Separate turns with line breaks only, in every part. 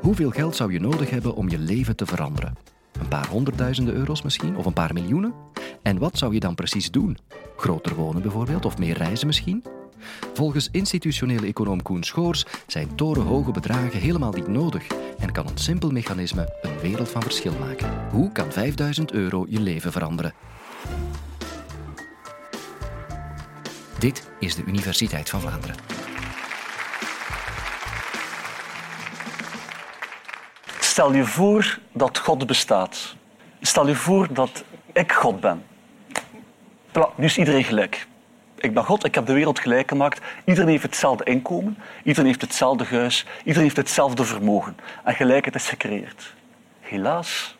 Hoeveel geld zou je nodig hebben om je leven te veranderen? Een paar honderdduizenden euro's misschien, of een paar miljoenen? En wat zou je dan precies doen? Groter wonen bijvoorbeeld, of meer reizen misschien? Volgens institutionele econoom Koen Schoors zijn torenhoge bedragen helemaal niet nodig en kan een simpel mechanisme een wereld van verschil maken. Hoe kan 5000 euro je leven veranderen? Dit is de Universiteit van Vlaanderen.
Stel je voor dat God bestaat. Stel je voor dat ik God ben. Nu is iedereen gelijk. Ik ben God, ik heb de wereld gelijk gemaakt. Iedereen heeft hetzelfde inkomen, iedereen heeft hetzelfde huis, iedereen heeft hetzelfde vermogen. En gelijkheid is gecreëerd. Helaas,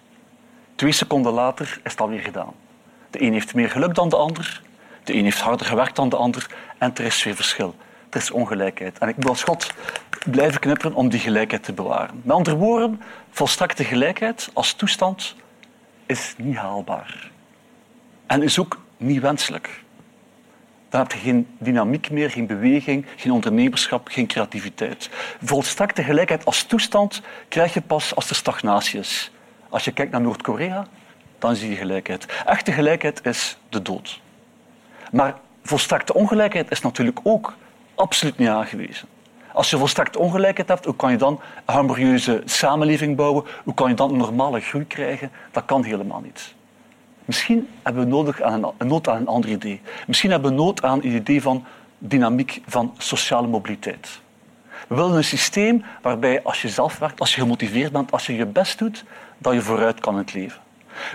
twee seconden later is het alweer gedaan. De een heeft meer geluk dan de ander, de een heeft harder gewerkt dan de ander en er is weer verschil. Er is ongelijkheid. En ik moet als God blijven knipperen om die gelijkheid te bewaren. Met andere woorden, volstrekte gelijkheid als toestand is niet haalbaar. En is ook niet wenselijk. Dan heb je geen dynamiek meer, geen beweging, geen ondernemerschap, geen creativiteit. Volstrekte gelijkheid als toestand krijg je pas als er stagnatie is. Als je kijkt naar Noord-Korea, dan zie je gelijkheid. Echte gelijkheid is de dood. Maar volstrekte ongelijkheid is natuurlijk ook absoluut niet aangewezen. Als je volstrekt ongelijkheid hebt, hoe kan je dan een harmonieuze samenleving bouwen? Hoe kan je dan een normale groei krijgen? Dat kan helemaal niet. Misschien hebben we nodig aan een, nood aan een ander idee. Misschien hebben we nood aan een idee van dynamiek van sociale mobiliteit. We willen een systeem waarbij als je zelf werkt, als je gemotiveerd bent, als je je best doet, dat je vooruit kan in het leven.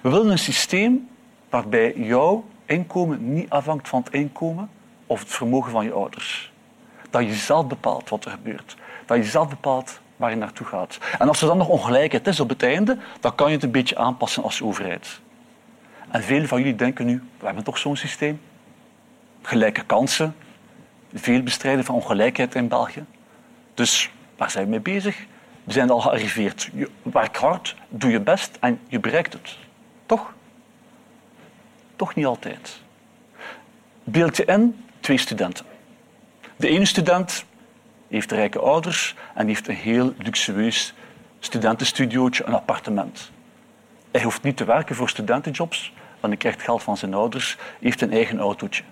We willen een systeem waarbij jouw inkomen niet afhangt van het inkomen of het vermogen van je ouders dat je zelf bepaalt wat er gebeurt. Dat je zelf bepaalt waar je naartoe gaat. En als er dan nog ongelijkheid is op het einde, dan kan je het een beetje aanpassen als overheid. En veel van jullie denken nu, we hebben toch zo'n systeem? Gelijke kansen, veel bestrijden van ongelijkheid in België. Dus waar zijn we mee bezig? We zijn al gearriveerd. Je werk hard, doe je best en je bereikt het. Toch? Toch niet altijd. Beeld je in twee studenten. De ene student heeft rijke ouders en heeft een heel luxueus studentenstudiootje, een appartement. Hij hoeft niet te werken voor studentenjobs, want hij krijgt geld van zijn ouders, heeft een eigen autootje.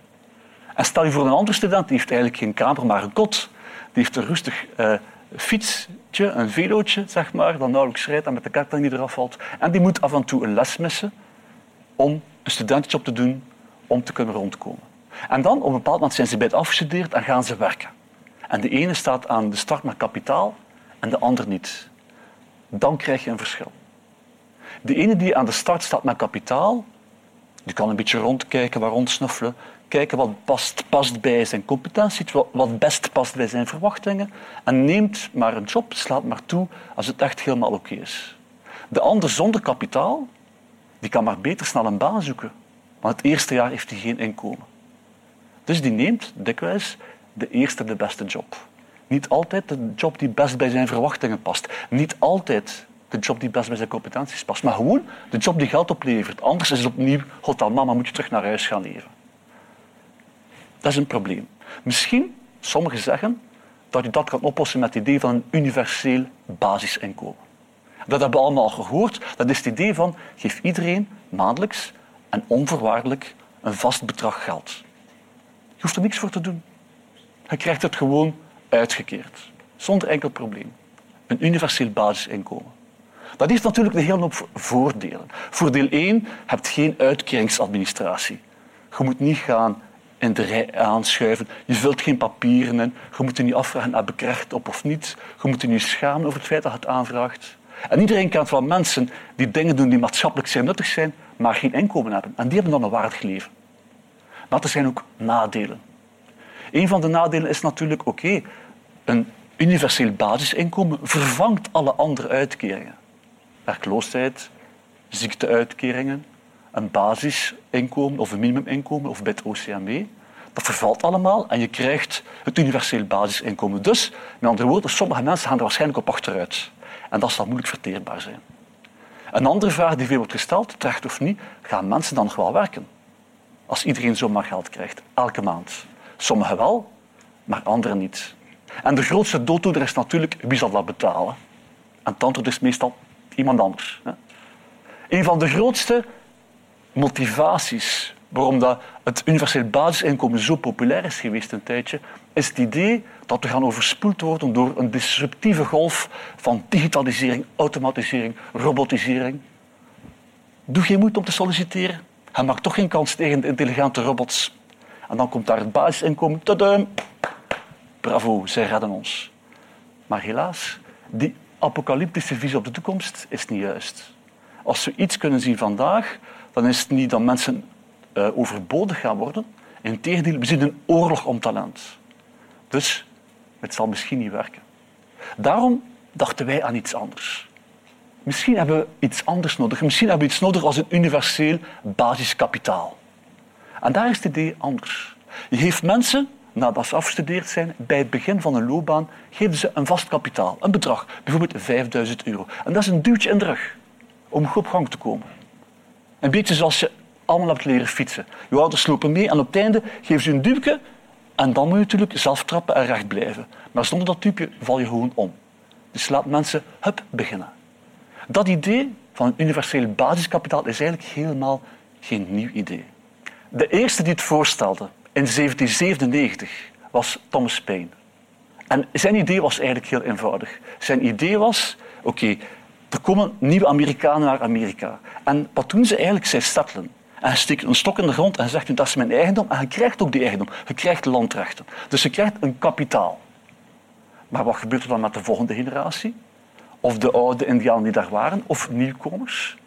En stel je voor een andere student, die heeft eigenlijk geen kamer, maar een kot. Die heeft een rustig uh, fietsje, een velootje, zeg maar, dat nauwelijks rijdt en met de kartang die eraf valt. En die moet af en toe een les missen om een studentenjob te doen, om te kunnen rondkomen. En dan, op een bepaald moment, zijn ze bij het afgestudeerd en gaan ze werken. En de ene staat aan de start met kapitaal en de ander niet. Dan krijg je een verschil. De ene die aan de start staat met kapitaal, die kan een beetje rondkijken, waar rondsnuffelen, kijken wat past, past bij zijn competenties, wat best past bij zijn verwachtingen en neemt maar een job, slaat maar toe als het echt helemaal oké is. De ander zonder kapitaal, die kan maar beter snel een baan zoeken, want het eerste jaar heeft hij geen inkomen. Dus die neemt dikwijls de eerste, de beste job. Niet altijd de job die best bij zijn verwachtingen past. Niet altijd de job die best bij zijn competenties past. Maar gewoon de job die geld oplevert. Anders is het opnieuw, dan mama, moet je terug naar huis gaan leven. Dat is een probleem. Misschien, sommigen zeggen, dat je dat kan oplossen met het idee van een universeel basisinkomen. Dat hebben we allemaal gehoord. Dat is het idee van, geef iedereen maandelijks en onvoorwaardelijk een vast bedrag geld. Je hoeft er niks voor te doen. Je krijgt het gewoon uitgekeerd. Zonder enkel probleem. Een universeel basisinkomen. Dat heeft natuurlijk een hele hoop voordelen. Voordeel 1, je hebt geen uitkeringsadministratie. Je moet niet gaan in de rij aanschuiven. Je vult geen papieren in. Je moet je niet afvragen, heb ik recht op of niet. Je moet je niet schamen over het feit dat je het aanvraagt. En iedereen kent van mensen die dingen doen die maatschappelijk zeer nuttig zijn, maar geen inkomen hebben. En die hebben dan een waardig leven. Maar er zijn ook nadelen. Een van de nadelen is natuurlijk, oké, een universeel basisinkomen vervangt alle andere uitkeringen. Werkloosheid, ziekteuitkeringen, een basisinkomen of een minimuminkomen of bij het OCMW. Dat vervalt allemaal en je krijgt het universeel basisinkomen. Dus, met andere woorden, sommige mensen gaan er waarschijnlijk op achteruit. En dat zal moeilijk verteerbaar zijn. Een andere vraag die veel wordt gesteld, terecht of niet, gaan mensen dan nog wel werken? Als iedereen zomaar geld krijgt, elke maand. Sommigen wel, maar anderen niet. En de grootste dooddoener is natuurlijk wie zal dat betalen. En het is meestal iemand anders. Een van de grootste motivaties waarom dat het universeel basisinkomen zo populair is geweest een tijdje, is het idee dat we gaan overspoeld worden door een disruptieve golf van digitalisering, automatisering, robotisering. Doe geen moeite om te solliciteren. Hij maakt toch geen kans tegen de intelligente robots. En dan komt daar het basisinkomen. Tadam! Bravo, zij redden ons. Maar helaas, die apocalyptische visie op de toekomst is niet juist. Als we iets kunnen zien vandaag, dan is het niet dat mensen uh, overbodig gaan worden. Integendeel, we zien een oorlog om talent. Dus het zal misschien niet werken. Daarom dachten wij aan iets anders. Misschien hebben we iets anders nodig. Misschien hebben we iets nodig als een universeel basiskapitaal. En daar is het idee anders. Je geeft mensen, nadat ze afgestudeerd zijn, bij het begin van een loopbaan, geven ze een vast kapitaal, een bedrag, bijvoorbeeld 5000 euro. En dat is een duwtje in de rug om goed op gang te komen. Een beetje zoals je allemaal hebt leren fietsen. Je ouders lopen mee en op het einde geven ze een duwtje en dan moet je natuurlijk zelf trappen en recht blijven. Maar zonder dat duwtje val je gewoon om. Dus laat mensen hup beginnen. Dat idee van een universeel basiskapitaal is eigenlijk helemaal geen nieuw idee. De eerste die het voorstelde in 1797 was Thomas Paine. En zijn idee was eigenlijk heel eenvoudig. Zijn idee was, oké, er komen nieuwe Amerikanen naar Amerika. En wat doen ze eigenlijk? Zij settelen. En steekt een stok in de grond en zegt dat is mijn eigendom. En je krijgt ook die eigendom. Je krijgt landrechten. Dus je krijgt een kapitaal. Maar wat gebeurt er dan met de volgende generatie? Of de oude indianen die daar waren, of nieuwkomers?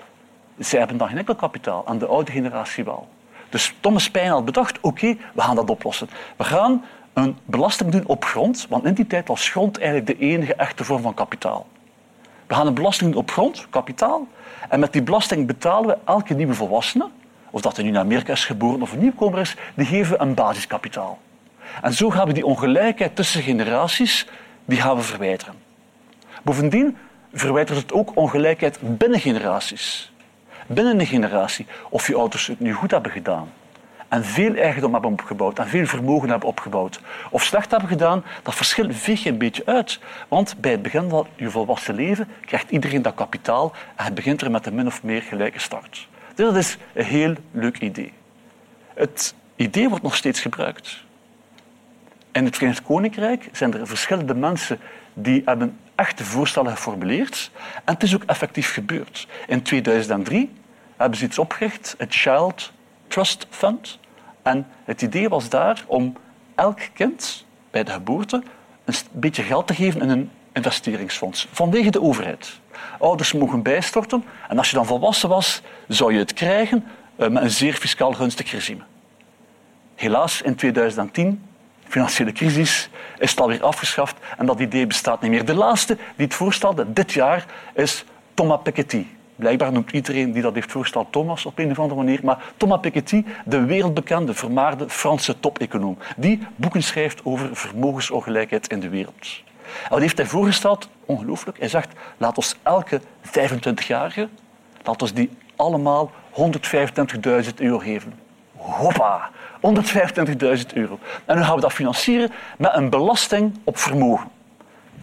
Zij hebben dan geen enkel kapitaal. En de oude generatie wel. Dus Thomas Paine had bedacht, oké, we gaan dat oplossen. We gaan een belasting doen op grond, want in die tijd was grond eigenlijk de enige echte vorm van kapitaal. We gaan een belasting doen op grond, kapitaal, en met die belasting betalen we elke nieuwe volwassene, of dat hij nu in Amerika is geboren of een nieuwkomer is, die geven we een basiskapitaal. En zo gaan we die ongelijkheid tussen generaties die gaan we verwijderen. Bovendien verwijdert het ook ongelijkheid binnen generaties. Binnen een generatie, of je ouders het nu goed hebben gedaan en veel eigendom hebben opgebouwd en veel vermogen hebben opgebouwd, of slecht hebben gedaan, dat verschil veeg je een beetje uit. Want bij het begin van je volwassen leven krijgt iedereen dat kapitaal en het begint er met een min of meer gelijke start. Dus dat is een heel leuk idee. Het idee wordt nog steeds gebruikt. In het Verenigd Koninkrijk zijn er verschillende mensen die hebben echte voorstellen geformuleerd. En het is ook effectief gebeurd. In 2003 hebben ze iets opgericht, het Child Trust Fund. En het idee was daar om elk kind bij de geboorte een beetje geld te geven in een investeringsfonds, vanwege de overheid. Ouders mogen bijstorten en als je dan volwassen was, zou je het krijgen eh, met een zeer fiscaal gunstig regime. Helaas, in 2010, financiële crisis, is het alweer afgeschaft en dat idee bestaat niet meer. De laatste die het voorstelde dit jaar is Thomas Piketty. Blijkbaar noemt iedereen die dat heeft voorgesteld Thomas op een of andere manier. Maar Thomas Piketty, de wereldbekende, vermaarde Franse top-econoom, die boeken schrijft over vermogensongelijkheid in de wereld. En wat heeft hij voorgesteld? Ongelooflijk. Hij zegt, laat ons elke 25-jarige, laat ons die allemaal 125.000 euro geven. Hoppa, 125.000 euro. En dan gaan we dat financieren met een belasting op vermogen.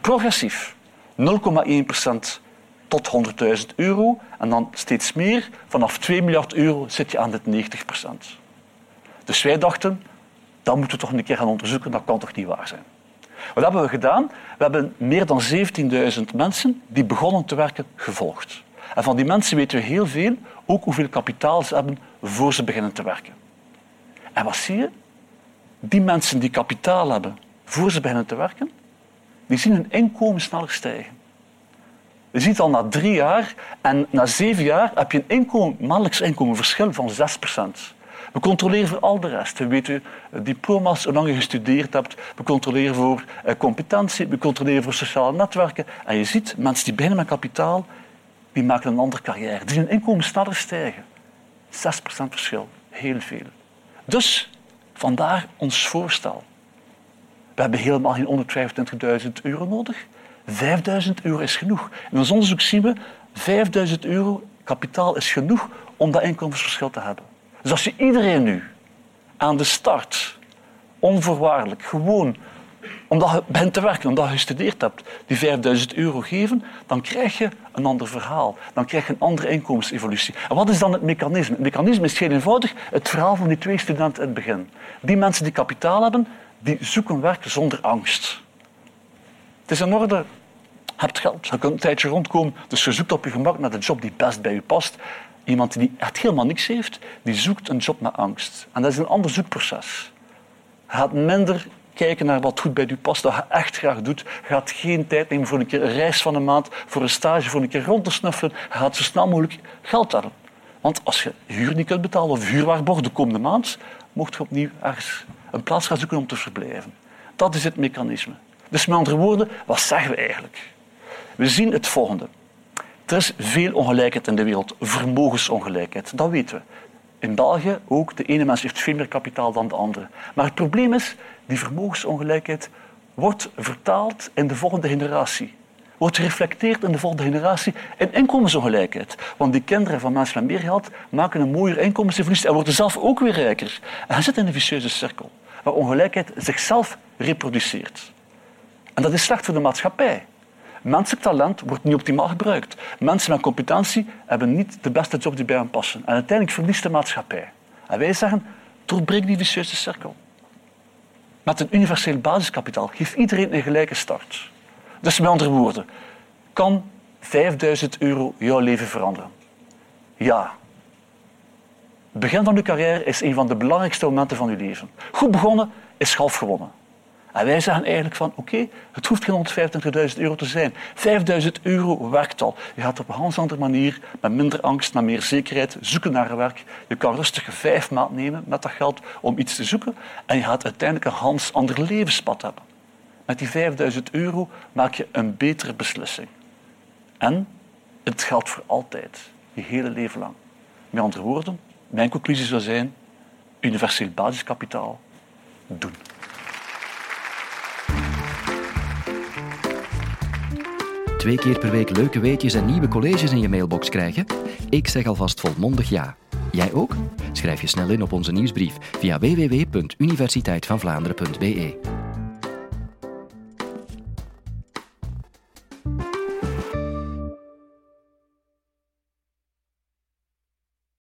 Progressief. 0,1% tot 100.000 euro en dan steeds meer. Vanaf 2 miljard euro zit je aan dit 90% Dus wij dachten, dat moeten we toch een keer gaan onderzoeken, dat kan toch niet waar zijn. Wat hebben we gedaan? We hebben meer dan 17.000 mensen die begonnen te werken gevolgd. En van die mensen weten we heel veel, ook hoeveel kapitaal ze hebben voor ze beginnen te werken. En wat zie je? Die mensen die kapitaal hebben voor ze beginnen te werken, die zien hun inkomen sneller stijgen. Je ziet al na drie jaar en na zeven jaar heb je een inkomen, maandelijks inkomenverschil van 6% we controleren voor al de rest. We weten eh, diploma's, hoe lang je gestudeerd hebt. We controleren voor eh, competentie. We controleren voor sociale netwerken. En je ziet, mensen die beginnen met kapitaal, die maken een andere carrière. Die hun inkomen sneller stijgen. 6% verschil. Heel veel. Dus, vandaar ons voorstel. We hebben helemaal geen 125.000 euro nodig. 5000 euro is genoeg. In ons onderzoek zien we 5000 euro kapitaal is genoeg om dat inkomensverschil te hebben. Dus als je iedereen nu aan de start onvoorwaardelijk gewoon omdat je begint te werken, omdat je gestudeerd hebt, die 5000 euro geven, dan krijg je een ander verhaal. Dan krijg je een andere inkomensevolutie. En wat is dan het mechanisme? Het mechanisme is heel eenvoudig het verhaal van die twee studenten in het begin. Die mensen die kapitaal hebben, die zoeken werk zonder angst. Het is in orde, je hebt geld, je kunt een tijdje rondkomen, dus je zoekt op je gemak naar de job die best bij je past. Iemand die echt helemaal niks heeft, die zoekt een job met angst. En dat is een ander zoekproces. Je gaat minder kijken naar wat goed bij u past, dat je echt graag doet. Gaat geen tijd nemen voor een keer een reis van een maand, voor een stage, voor een keer rond te snuffelen. Gaat zo snel mogelijk geld hebben. Want als je huur niet kunt betalen of huurwaarborg de komende maand, mocht je opnieuw ergens een plaats gaan zoeken om te verblijven. Dat is het mechanisme. Dus met andere woorden, wat zeggen we eigenlijk? We zien het volgende. Er is veel ongelijkheid in de wereld, vermogensongelijkheid, dat weten we. In België ook, de ene mens heeft veel meer kapitaal dan de andere. Maar het probleem is, die vermogensongelijkheid wordt vertaald in de volgende generatie. Wordt gereflecteerd in de volgende generatie in inkomensongelijkheid. Want die kinderen van mensen met meer geld maken een mooier inkomensevolutie en worden zelf ook weer rijker. En hij zit in een vicieuze cirkel, waar ongelijkheid zichzelf reproduceert. En dat is slecht voor de maatschappij. Menselijk talent wordt niet optimaal gebruikt. Mensen met competentie hebben niet de beste job die bij hen passen. En uiteindelijk verliest de maatschappij. En wij zeggen, doorbreek die vicieuze cirkel. Met een universeel basiskapitaal geeft iedereen een gelijke start. Dus met andere woorden, kan 5000 euro jouw leven veranderen? Ja. Het begin van uw carrière is een van de belangrijkste momenten van uw leven. Goed begonnen is half gewonnen. En wij zeggen eigenlijk van, oké, het hoeft geen 125.000 euro te zijn. 5.000 euro werkt al. Je gaat op een heel andere manier, met minder angst, met meer zekerheid, zoeken naar werk. Je kan rustig vijf maanden nemen met dat geld om iets te zoeken. En je gaat uiteindelijk een hans ander levenspad hebben. Met die 5.000 euro maak je een betere beslissing. En het geldt voor altijd, je hele leven lang. Met andere woorden, mijn conclusie zou zijn, universeel basiskapitaal, doen.
Twee keer per week leuke weetjes en nieuwe colleges in je mailbox krijgen? Ik zeg alvast volmondig ja. Jij ook? Schrijf je snel in op onze nieuwsbrief via www.universiteitvanvlaanderen.be.